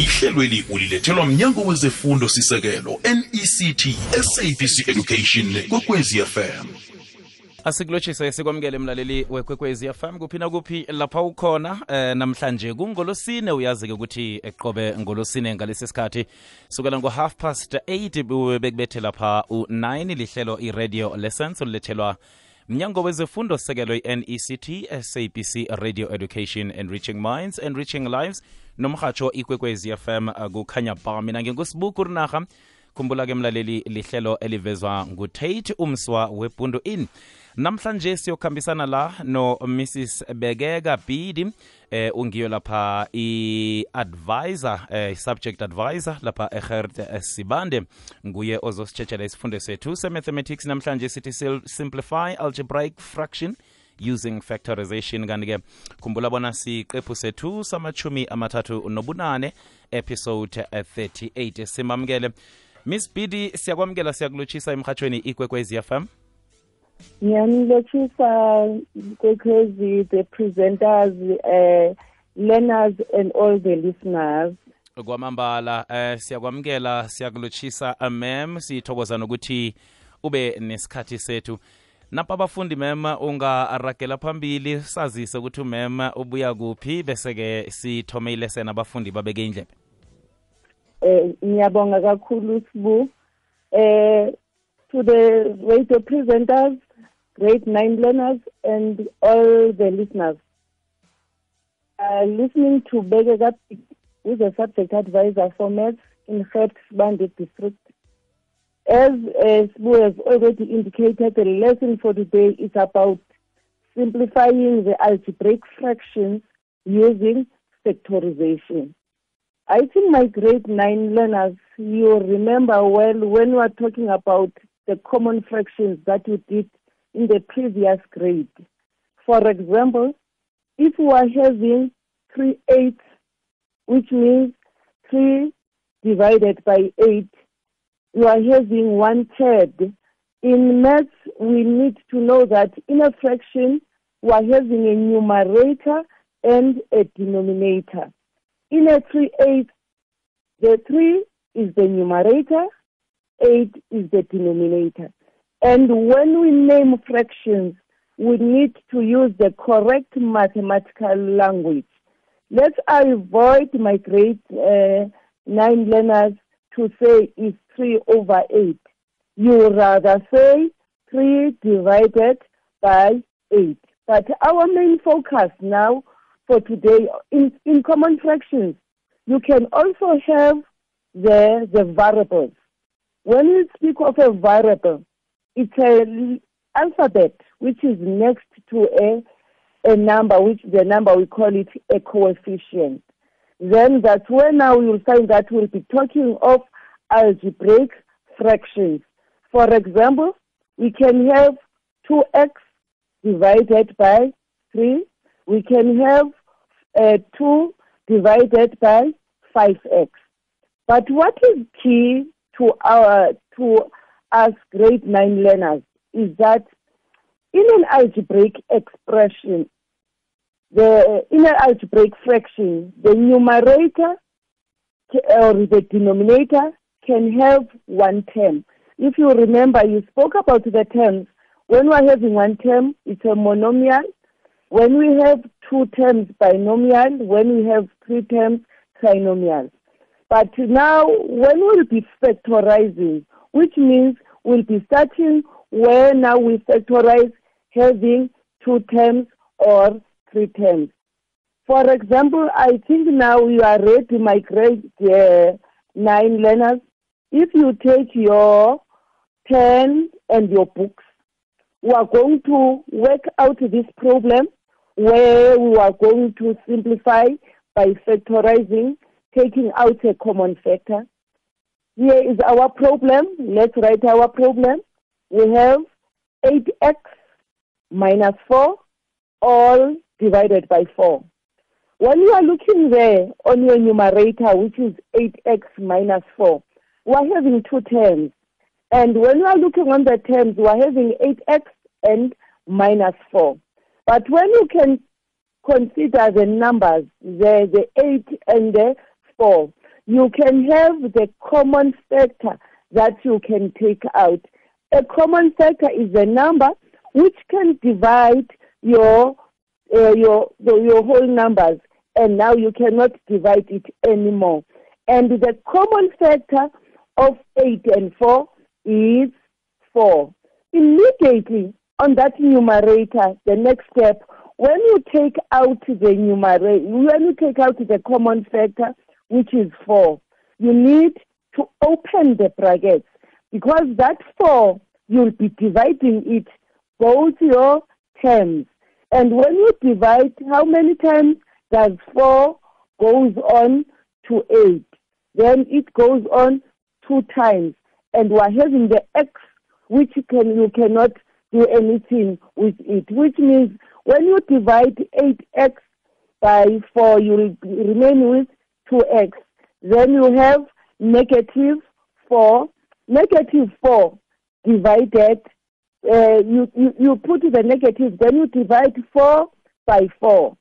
ihlelweli ulilethelwa mnyango wezefundo sisekelo nect sabc education kwekwezi fm asikulotshise sikwamukele mlaleli wekwekwezi FM kuphi nakuphi lapha ukhona eh, namhlanje kungolosine. Uyazi-ke ukuthi eqobe ngolosine ngalesi sikhathi. Sukela ngo-half past 8 bekubethe lapha u-9 lihlelo i-radio lessons olulethelwa mnyango wezefundo sekelo i-nect sabc radio education enriching minds enriching lives nomhatsho ikwekwezi fm uh, kukhanya ba. Mina ngengusibuku rinarha khumbula-ke mlaleli lihlelo elivezwa ngutate umswa webhundu in. Namhlanje siyokhambisana la no mrs bekeka bidi eh ungiyo lapha i-advisor eh, subject advisor lapha ehert eh, sibande. Nguye ozositshetshela isifundo sethu se-mathematics. Namhlanje sithi simplify algebraic fraction using factorization. Kanti-ke khumbula bona siqephu sethu samachumi amathathu nobunane episode eh, 38 simamukele miss bidi siyakwamukela siyakulotshisa emhatshweni ikwekwezi fm ngiyanilotshisa kwekhezi the presenters uh, learners and all the listeners. Kwamambala eh siyakwamukela siyakulotshisa mem sithokoza nokuthi ube nesikhathi sethu napa abafundi mem ungaragela phambili sazise ukuthi umem ubuya kuphi bese-ke sithome sena abafundi babeke indlebe. Eh ngiyabonga kakhulu sibu. Eh to the radio presenters grade 9 learners and all the listeners. Uh, listening to Begega who a subject advisor for maths in Gert Bandit district as Sibu has already indicated the lesson for today is about simplifying the algebraic fractions using factorization I think my grade nine learners, you remember well when we were talking about the common fractions that we did in the previous grade. For example, if we are having 3 eighths, which means 3 divided by 8, you are having one third. In maths, we need to know that in a fraction, we are having a numerator and a denominator. In a 3 8, the 3 is the numerator, 8 is the denominator. And when we name fractions, we need to use the correct mathematical language. Let's avoid my grade uh, 9 learners to say is 3 over 8. You rather say 3 divided by 8. But our main focus now for today in, in common fractions, you can also have the, the variables. When we speak of a variable, it's an alphabet which is next to a, a number, which the number we call it a coefficient. Then that's where now you'll find that we'll be talking of algebraic fractions. For example, we can have 2x divided by 3. We can have uh, 2 divided by 5x. But what is key to our to us grade 9 learners is that in an algebraic expression, the inner algebraic fraction, the numerator or the denominator can have one term. If you remember, you spoke about the terms. When we're having one term, it's a monomial. When we have two terms, binomial. When we have three terms, trinomial. But now, when we'll be factorizing, which means we'll be starting where now we factorize having two terms or three. For example, I think now you are ready to migrate uh, nine learners. If you take your pen and your books, we are going to work out this problem where we are going to simplify by factorizing, taking out a common factor. Here is our problem. Let's write our problem. We have 8x minus 4 all divided by 4. When you are looking there on your numerator, which is 8x minus 4, we are having two terms. And when you are looking on the terms, we are having 8x and minus 4. But when you can consider the numbers, the, the 8 and the 4, you can have the common factor that you can take out. A common factor is a number which can divide your uh, your your whole numbers, and now you cannot divide it anymore. And the common factor of eight and four is four. Immediately on that numerator, the next step, when you take out the numerator, when you take out the common factor, which is four, you need to open the brackets because that four, you'll be dividing it both your terms. And when you divide, how many times does four goes on to eight? Then it goes on two times. And we're having the x, which can you cannot do anything with it, which means when you divide 8x by 4, you remain with 2x. Then you have negative 4. Negative 4 divided, uh, you, you, you put the negative, then you divide 4 by 4.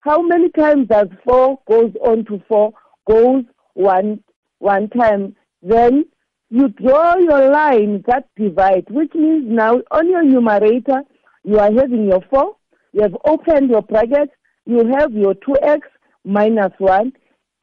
How many times does 4 goes on to 4? Goes one, one time. Then you draw your line that divide, which means now on your numerator, you are having your 4, you have opened your bracket, you have your 2x minus 1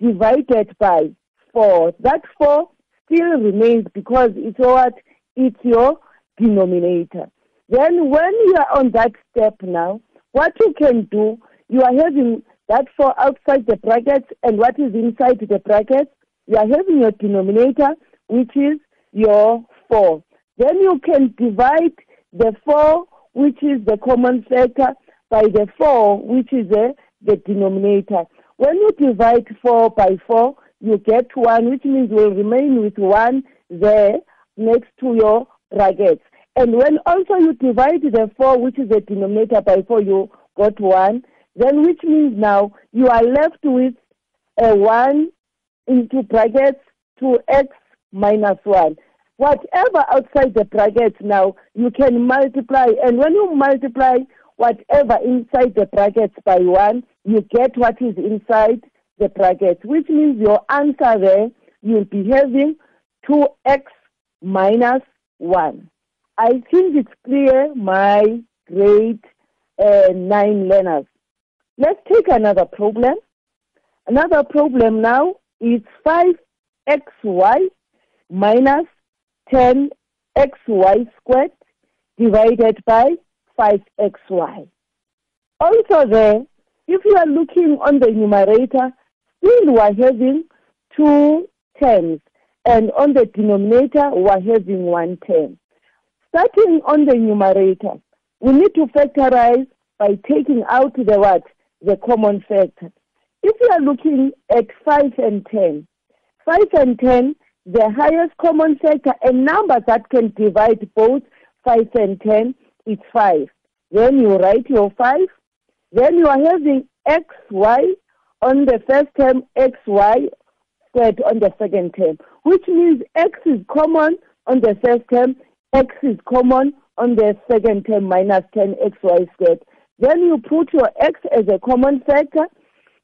divided by 4. That 4 still remains because it's what? It's your denominator. Then when you are on that step now, what you can do, you are having that 4 outside the brackets and what is inside the brackets, you are having your denominator, which is your 4. Then you can divide the 4, which is the common factor, by the 4, which is the, the denominator. When you divide 4 by 4, you get 1, which means you'll remain with 1 there next to your brackets. And when also you divide the 4, which is the denominator, by 4, you got 1, then which means now you are left with a 1 into brackets to x minus 1. Whatever outside the brackets now, you can multiply. And when you multiply whatever inside the brackets by 1, you get what is inside the brackets, which means your answer there, you'll be having 2x minus 1. I think it's clear, my grade uh, 9 learners. Let's take another problem. Another problem now is 5xy minus 10xy squared divided by 5xy. Also there, if you are looking on the numerator, still we are having two terms, and on the denominator we are having one term. Starting on the numerator, we need to factorize by taking out the what? The common factor. If you are looking at 5 and 10, 5 and 10, the highest common factor, a number that can divide both 5 and 10 is 5. Then you write your 5. Then you are having xy on the first term, xy squared on the second term, which means x is common on the first term, x is common on the second term minus 10 xy squared. Then you put your x as a common factor.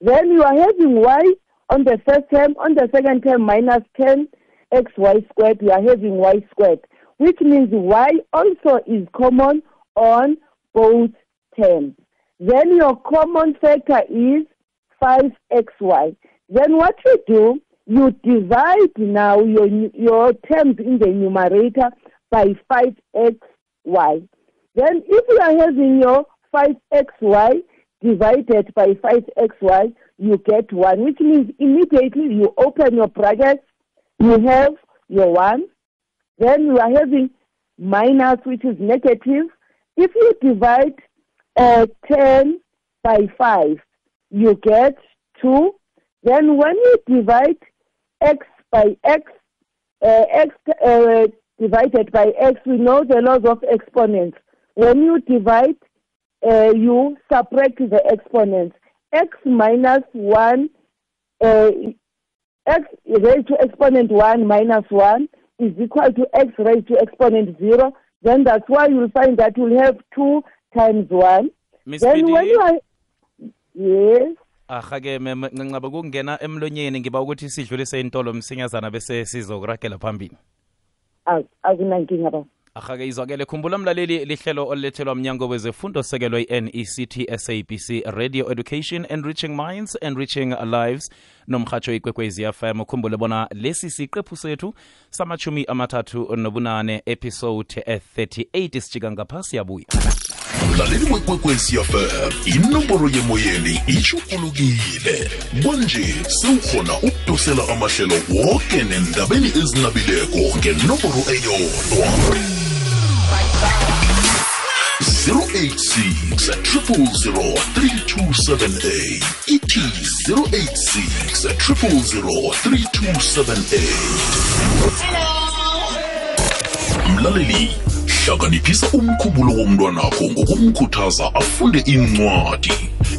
Then you are having y on the first term, on the second term minus 10 xy squared, you are having y squared, which means y also is common on both terms. Then your common factor is 5xy. Then what you do, you divide now your, your terms in the numerator by 5xy. Then if you are having your 5xy divided by 5xy, you get 1, which means immediately you open your brackets, you have your 1, then you are having minus, which is negative. If you divide uh, 10 by 5, you get 2. Then when you divide x by x, uh, x uh, divided by x, we know the laws of exponents. When you divide, uh, you subtract the exponents. x minus 1, uh, x raised to exponent 1 minus 1 is equal to x raised to exponent 0. Then that's why you'll find that you'll have 2 times 1. Miss then PD? when you are... Yes. Aha-ke nginqaba ncancaba kungena emlonyeni ngiba ukuthi sidlulise intolo msinyazana bese sizokuragela phambili. Akunankinga ba aha-ke izwakele. Khumbula mlaleli lihlelo olulethelwa mnyango wezefundo sekelwe i-nect sabc radio education enriching minds enriching lives nomhatsho ikwekwezi fm ukhumbule bona lesi siqephu sethu samachumi amathathu nobunane episode e-38 sijika ngapha siyabuya mlaleli wekwekwezi fm inomboro yemoyeni ishukulukile kwanje sewukhona ukudosela amahlelo woke nendabeni ezinabileko ngenomboro eyodwa 086 0003278 ithi 086 0003278 mlaleli hlakaniphisa umkhumbulo womntwanakho ngokumkhuthaza afunde incwadi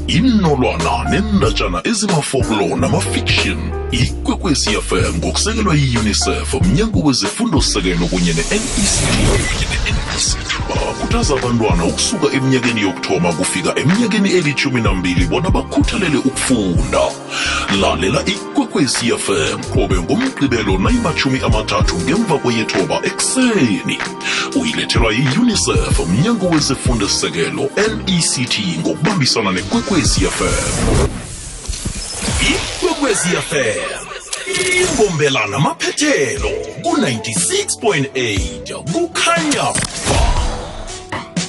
inolwana nendatshana ezimafoklo namafiction ikwekwecfm ngokusekelwa yi-unicef mnyango wezefundo sekelo kunye ne-nect bakhuthaza abantwana ukusuka eminyakeni yokuthoma kufika eminyakeni elithumi nambili bona bakhuthalele ukufunda. Lalela ikwekwecfm qobe ngomgqibelo nayimachumi amathathu ngemva kweyethoba ekuseni iyasekela yiunicef mnyango wezefundo sekelo nect ngokubambisana nekwekwecfm ikwekwecfm imbombelana maphethelo ku-96.8 kukhanya ba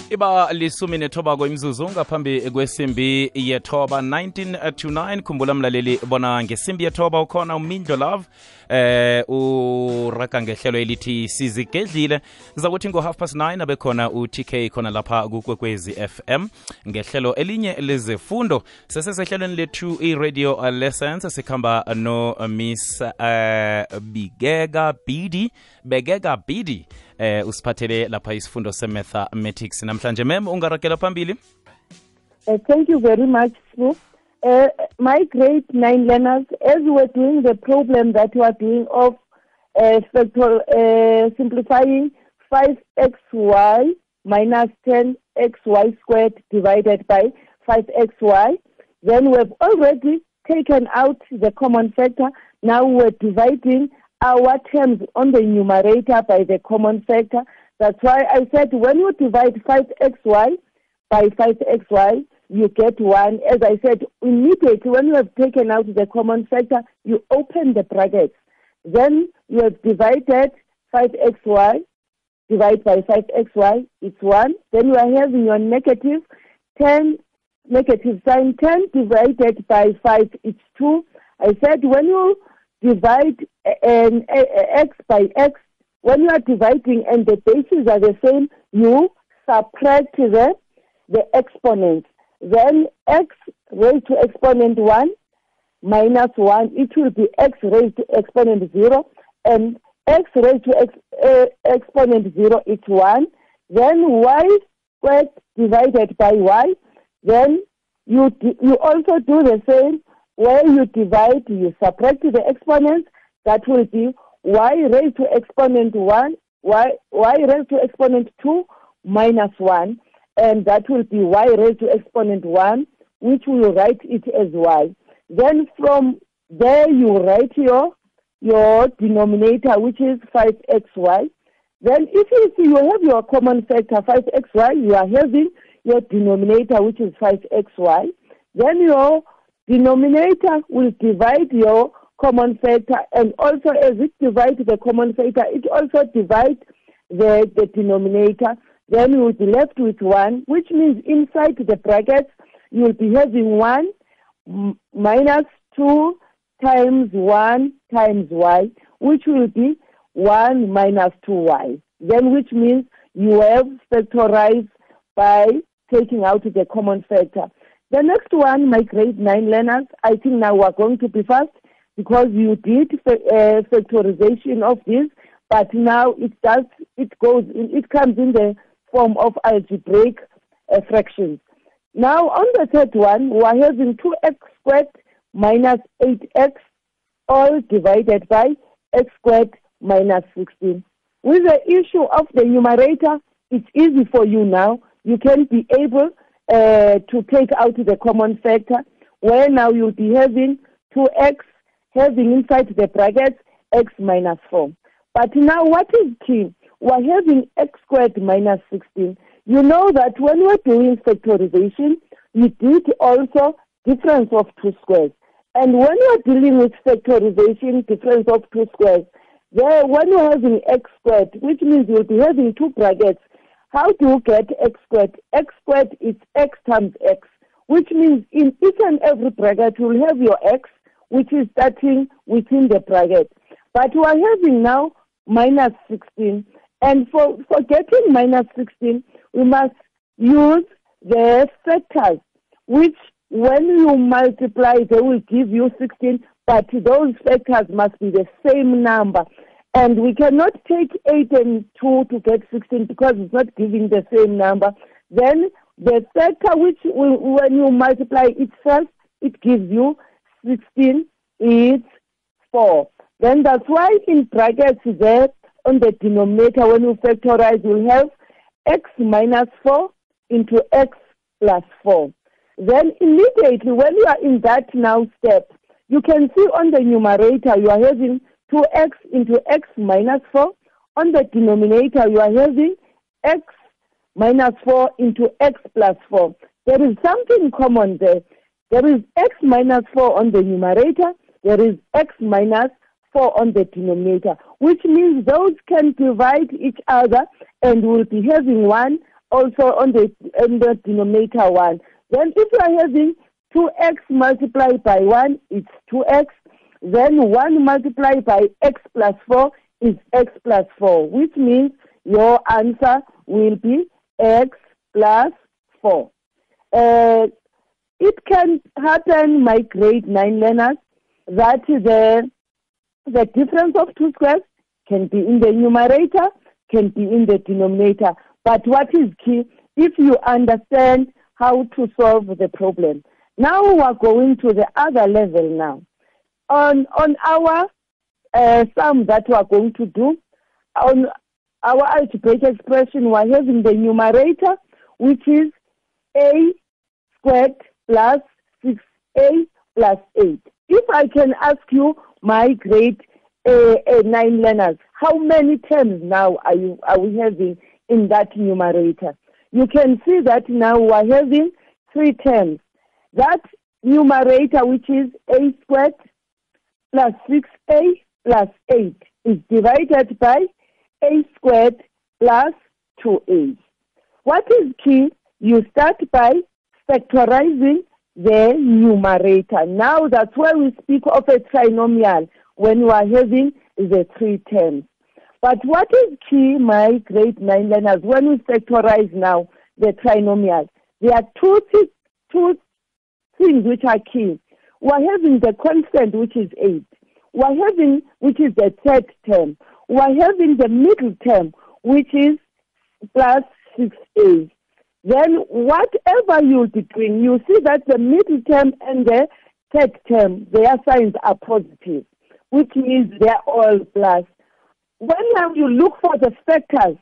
iba lisumi nethobako imzuzu ngaphambi kwesimbi yethoba 19 to 9 khumbula mlaleli bona ngesimbi yethoba ukhona umindlo love. Eh uraga ngehlelo elithi sizigedlile. Ngizakuthi ngo-half past 9 abekhona u-tk khona lapha kukwekwezi fm ngehlelo elinye lezefundo sesesehlelweni lethu i-radio lessons sikhamba no miss uh, bigega bidi begega bidi eh usiphathele lapha isifundo se-mathematics namhlanje mem ungarakela phambili Uh, thank you very much, Sue. Uh, my grade nine learners, as we were doing the problem that we are doing of uh, factor, uh, simplifying 5xy minus 10xy squared divided by 5xy, then we've already taken out the common factor. Now we're dividing our terms on the numerator by the common factor. That's why I said when you divide 5xy by 5xy, you get 1. As I said, immediately when you have taken out the common factor, you open the brackets. Then you have divided 5xy, divide by 5xy, it's 1. Then you are having your negative 10, negative sign 10 divided by 5, it's 2. I said when you divide an x by x, when you are dividing and the bases are the same, you subtract the the exponents. Then x raised to exponent 1 minus 1, it will be x raised to exponent 0, and x raised to ex, uh, exponent 0 is 1. Then y squared divided by y, then you, you also do the same where you divide, you subtract the exponents, that will be y raised to exponent 1, y, y raised to exponent 2 minus 1 and that will be y raised to exponent 1, which we will write it as y. Then from there you write your, your denominator, which is 5xy. Then if you see you have your common factor 5xy, you are having your denominator, which is 5xy. Then your denominator will divide your common factor, and also as it divides the common factor, it also divides the, the denominator then you will be left with 1, which means inside the brackets, you will be having 1 m- minus 2 times 1 times y, which will be 1 minus 2y. Then which means you have factorized by taking out the common factor. The next one, my grade 9 learners, I think now we're going to be fast because you did uh, factorization of this, but now it does, it goes, in, it comes in the form of algebraic uh, fractions. Now, on the third one, we are having 2x squared minus 8x all divided by x squared minus 16. With the issue of the numerator, it's easy for you now. You can be able uh, to take out the common factor. where now you'll be having 2x having inside the brackets x minus 4. But now what is key? We're having x squared minus 16. You know that when we're doing factorization, you did also difference of two squares. And when you're dealing with factorization, difference of two squares, there, when you're having x squared, which means you'll be having two brackets, how do you get x squared? x squared is x times x, which means in each and every bracket you'll have your x, which is starting within the bracket. But we are having now minus 16. And for, for getting minus 16, we must use the factors, which when you multiply, they will give you 16, but those factors must be the same number. And we cannot take 8 and 2 to get 16 because it's not giving the same number. Then the factor which will, when you multipy itself, it gives you 16 is 4. Then that's why in brackets there on the denominator when you factorize you'll have x minus 4 into x plus 4. Then immediately when you are in that now step, you can see on the numerator you are having 2x into x minus 4. On the denominator you are having x minus 4 into x plus 4. There is something common there. There is x minus 4 on the numerator. There is x minus 4 on the denominator, which means those can divide each other and will be having 1 also on the, on the denominator 1. Then if you are having 2x multiplied by 1, it's 2x. Then 1 multiplied by x plus 4 is x plus 4, which means your answer will be x plus 4. Uh, it can happen, my grade 9 learners, that the, the difference of two squares can be in the numerator, can be in the denominator. But what is key, if you understand how to solve the problem. Now we are going to the other level now. On, on our uh, sum that we are going to do, on our algebraic expression, we are having the numerator, which is a squared plus 6a plus 8. If I can ask you, my grade uh, uh, 9 learners, how many terms now are, you, are we having in that numerator? You can see that now we are having three terms. That numerator, which is a squared plus 6a plus 8, is divided by a squared plus 2a. What is key? You start by factorizing the numerator. Now that's where we speak of a trinomial when we are having the three terms. But what is key, my grade 9 learners, when we factorize now the trinomial, there are two, two things which are key. We're having the constant, which is 8. We're having, which is the third term. We're having the middle term, which is plus 6a. Then whatever you be you see that the middle term and the third term, their signs are positive, which means they're all plus. When now you look for the factors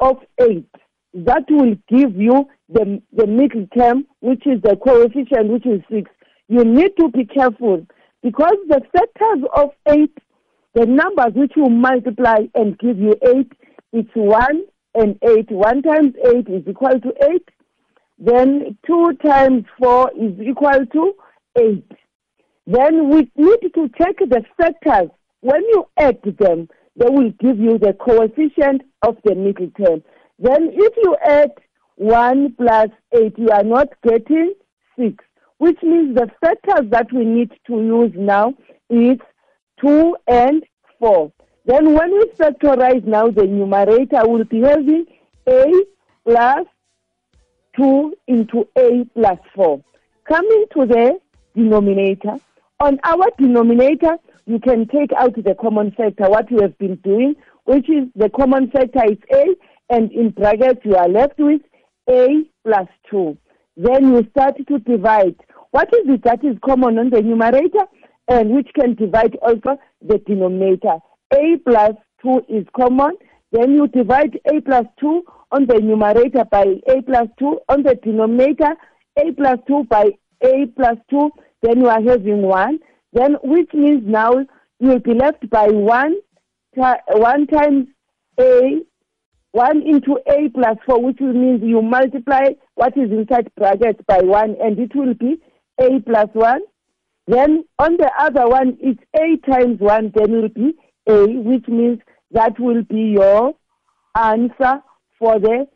of 8, that will give you the, the middle term, which is the coefficient, which is 6. You need to be careful because the factors of 8, the numbers which will multiply and give you 8, it's 1 and 8. 1 times 8 is equal to 8. Then 2 times 4 is equal to 8. Then we need to check the factors. When you add them, they will give you the coefficient of the middle term. Then if you add 1 plus 8, you are not getting 6, which means the factors that we need to use now is 2 and 4. Then when we factorize now the numerator, we'll be having a plus 2 into a plus 4. Coming to the denominator, on our denominator, you can take out the common factor, what we have been doing, which is the common factor is a, and in brackets you are left with a plus 2. Then you start to divide. What is it that is common on the numerator and which can divide also the denominator? a plus 2 is common. Then you divide a plus 2 on the numerator by a plus 2 on the denominator, a plus 2 by a plus 2 then you are having 1, then which means now you will be left by 1, 1 times A, 1 into A plus 4, which means you multiply what is inside brackets by 1, and it will be A plus 1. Then on the other one, it's A times 1, then will be A, which means that will be your answer for the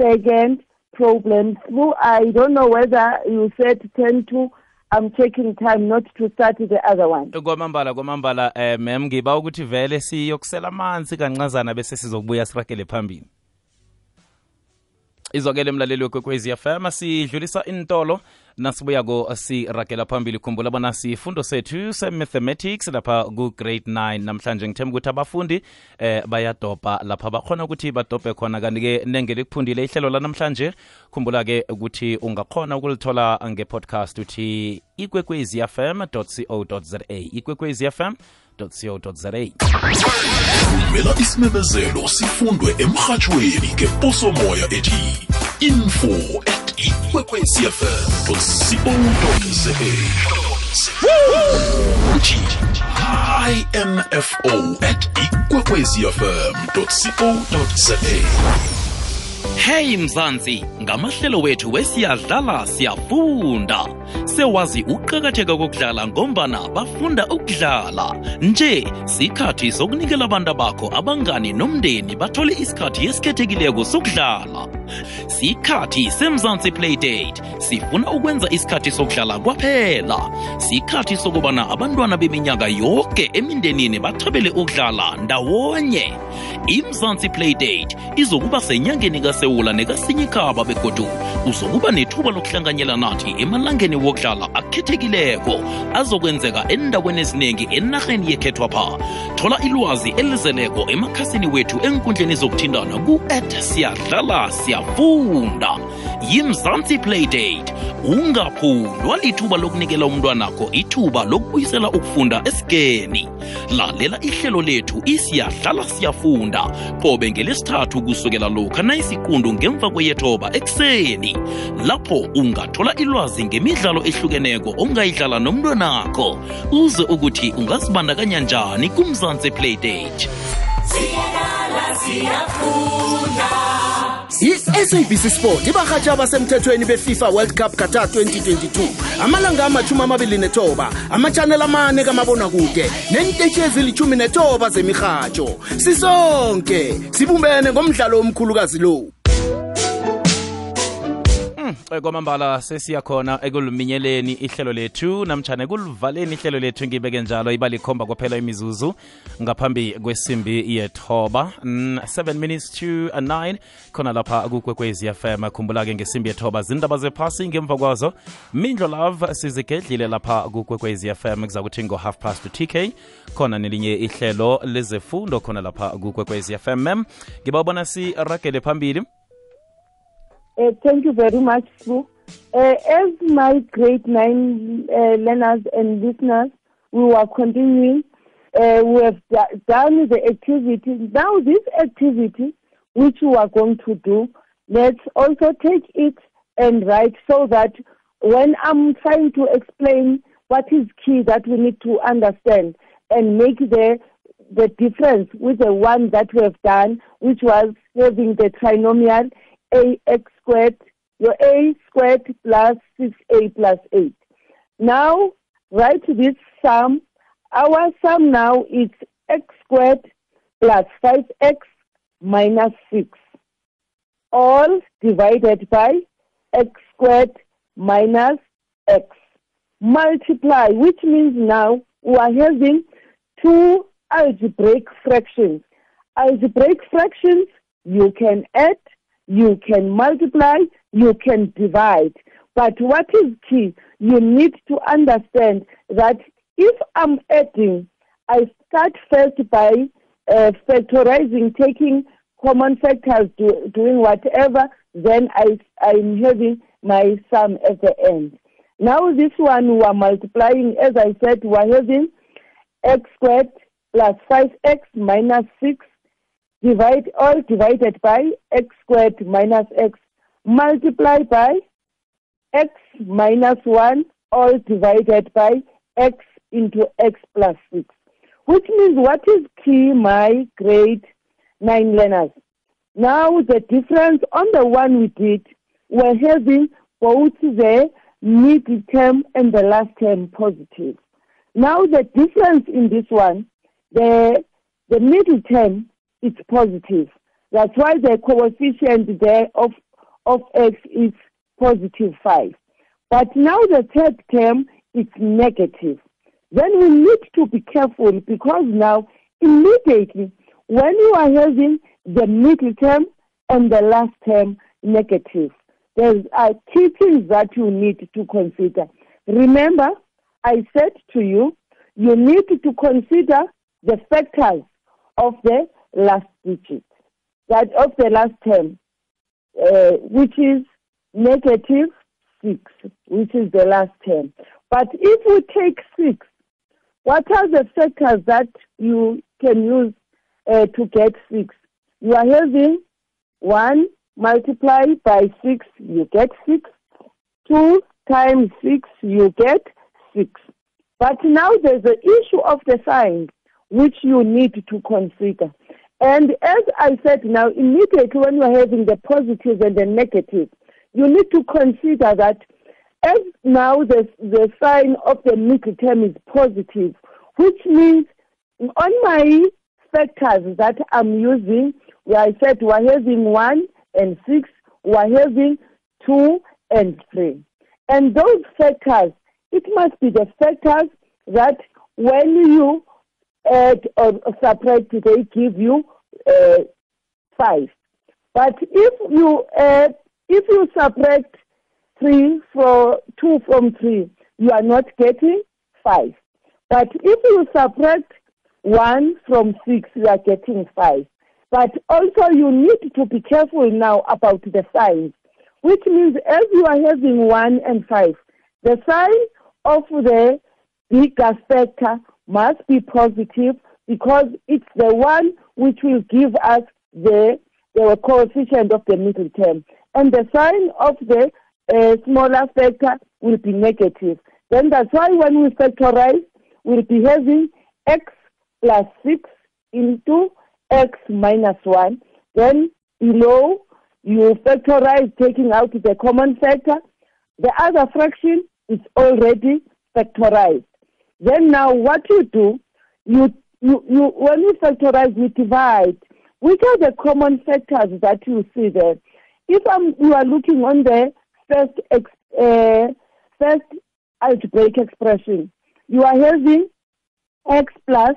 second problem. So I don't know whether you said 10 to, I'm taking time not to start the other one. kwamambala kwamambala eh ngiba ukuthi vele siyokusela amanzi kancazana bese sizokubuya phambili izwakele mlaleli wekwekwezi fm sidlulisa intolo. Nasibuyako siragela phambili khumbula bona sifundo sethu se-mathematics lapha ku-grade 9 namhlanje ngithemba ukuthi abafundi eh bayadopa lapha. Bakhona ukuthi badobhe khona kanti-ke nenge likuphundile ihlelo lanamhlanje khumbula-ke ukuthi ungakhona ukulithola nge-podcast uthi ikwekwezi fm co za ikwekwezi fm vumela isimemezelo sifundwe emrhatshweni ngeposomoya ethi info at ikwekwecfm co uthi info at ikwekwecfm co za. Hey Mzansi, ngamahlelo wethu wesiyadlala siyafunda. Sewazi ukuqhakatheka kokudlala ngombana bafunda ukudlala. Nje, sikhathi sokunikela abantu bakho abangani nomndeni bathole isikhathi esikhethekileko sokudlala. Sikhathi semzansi Playdate. Sifuna ukwenza isikhathi sokudlala kwaphela. Sikhathi sokubana abantwana beminyaka yonke emindenini bathabele ukudlala ndawonye. imzansi playdate izokuba senyangeni kasewula nekasinyikaba begodu uzokuba nethuba lokuhlanganyela nathi emalangeni wokudlala akhethekileko azokwenzeka endaweni eziningi enarheni yekhethwapha thola ilwazi elizeleko emakhasini wethu enkundleni zokuthindana ku-at siyadlala siyafunda yimzansi playdate ungaphundwa lithuba lokunikela umntwanakho ithuba lokubuyisela ukufunda esigeni lalela ihlelo lethu isiyadlala siyafunda. Qobe ngelesithathu kusukela lokha nayisiqundu ngemva kweyethoba ekuseni lapho ungathola ilwazi ngemidlalo ehlukeneko ongayidlala nomntwanakho. Uze ukuthi ungazibandakanya njani kumzansi playdate i-sabc sport ibarhatshi abasemthethweni befifa world cup qatar 2022 amalanga amachumi amabili nethoba amachanel amane kamabonakude nentetshi ezilithumi nethoba zemirhatsho sisonke sibumbene ngomdlalo omkhulukazi lo. Eh, kwamambala sesiyakhona ekuluminyeleni ihlelo lethu. Namtshana ekuluvaleni ihlelo lethu ngibeke njalo iba likhomba kwaphela imizuzu ngaphambi kwesimbi yethoba. Mm, 7 minutes to 9 khona lapha kukwekwez fm khumbula-ke ngesimbi yethoba zindaba zephasi ngemva kwazo. Mindlo love sizigedlile lapha kukwekwez fm kuzakuthi ngo-half past tk khona nelinye ihlelo lezefundo khona lapha kukwekwez fm mem ngibawubona siragele phambili Uh, thank you very much, Sue. Uh, as my grade nine uh, learners and listeners, we are continuing. Uh, we have done the activity. Now, this activity, which we are going to do, let's also take it and write so that when I'm trying to explain what is key that we need to understand and make the the difference with the one that we have done, which was having the trinomial ax squared, your a squared plus 6a plus 8. Now, write this sum. Our sum now is x squared plus 5x minus 6. All divided by x squared minus x. Multiply, which means now we are having two algebraic fractions. Algebraic fractions, you can add, you can multiply, you can divide. But what is key, you need to understand that if I'm adding, I start first by uh, factorizing, taking common factors, do, doing whatever, then I, I'm having my sum at the end. Now this one we are multiplying, as I said, we are having x squared plus 5x minus 6 divide all divided by x squared minus x multiply by x minus 1 all divided by x into x plus 6. Which means what is key, my grade 9 learners? Now the difference on the one we did, we're having both the middle term and the last term positive. Now the difference in this one, the the middle term is positive. That's why the coefficient there of of x is positive five. But now the third term is negative. Then we need to be careful because now immediately when you are having the middle term and the last term negative, there are key things that you need to consider. Remember, I said to you, you need to consider the factors of the last digit, that of the last term, uh, which is negative 6, which is the last term. But if we take 6, what are the factors that you can use uh, to get 6? You are having 1 multiplied by 6, you get 6. 2 times 6, you get 6. But now there's the issue of the sign, which you need to consider. And as I said now, immediately when you're having the positives positive and the negative, you need to consider that as now the, the sign of the middle term is positive, which means on my factors that I'm using, where I said we're having 1 and 6, we're having 2 and 3. And those factors, it must be the factors that when you add or subtract, they give you uh, 5. But if you add, if you subtract 3 for 2 from 3, you are not getting 5. But if you subtract 1 from 6, you are getting 5. But also you need to be careful now about the signs, which means as you are having 1 and 5, the sign of the bigger factor must be positive because it's the one which will give us the, the coefficient of the middle term. And the sign of the uh, smaller factor will be negative. Then that's why when we factorize, we'll be having x plus 6 into x minus 1. Then below, you factorize taking out the common factor. The other fraction is already factorized. Then now what you do, you, you, you when you factorize, you divide. Which are the common factors that you see there? If um, you are looking on the first ex, uh, first algebraic expression, you are having x plus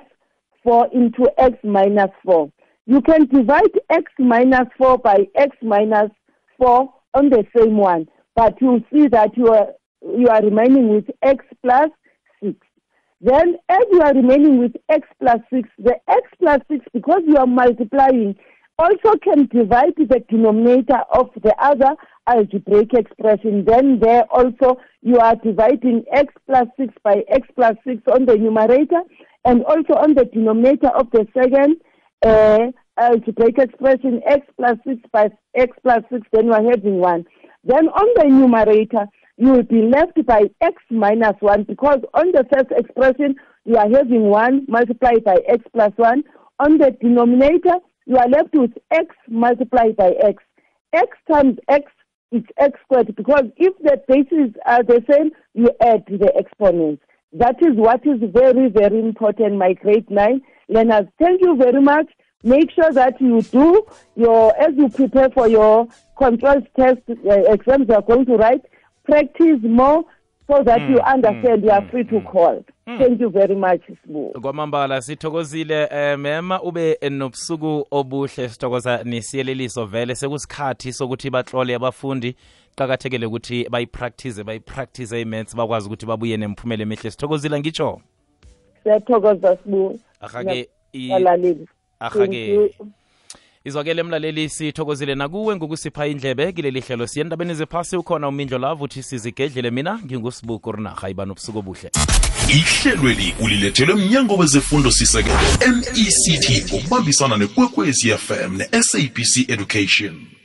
4 into x minus 4. You can divide x minus 4 by x minus 4 on the same one, but you see that you are you are remaining with x plus 6. Then as you are remaining with x plus 6, the x plus 6, because you are multiplying, also can divide the denominator of the other algebraic expression. Then there also you are dividing x plus 6 by x plus 6 on the numerator and also on the denominator of the second uh, algebraic expression x plus 6 by x plus 6, then you are having 1. Then on the numerator, you will be left by x minus 1 because on the first expression, you are having 1 multiplied by x plus 1. On the denominator, you are left with x multiplied by x. x times x is x squared because if the bases are the same, you add the exponents. That is what is very, very important, my grade 9 learners. Thank you very much. Make sure that you do your, as you prepare for your control test uh, exams you are going to write, practice more so that Mm, you understand mm, you are mm, free to call mm. Thank you very much, Sbu. kwamambala sithokozile eh, mema ube nobusuku obuhle sithokoza nesiyeleliso vele sekusikhathi sokuthi bahlole abafundi qakathekele ukuthi bayipractice bayipractice i-maths bakwazi ukuthi babuye nemphumela emihle sithokozile ngitsho Siyathokoza, Sbu. ahake. Ahake. Izwakele mlaleli sithokozile nakuwe ngokusipha indlebe kileli hlelo. Siye endabeni zephasi ukhona umindlo lavo uthi sizigedlele. Mina ngingusibuku rinarha iba nobusuku obuhle. Ihlelweli ulilethelwe mnyango wezefundo sisekelo mect ngokubambisana nekwekwezi fm ne-sabc education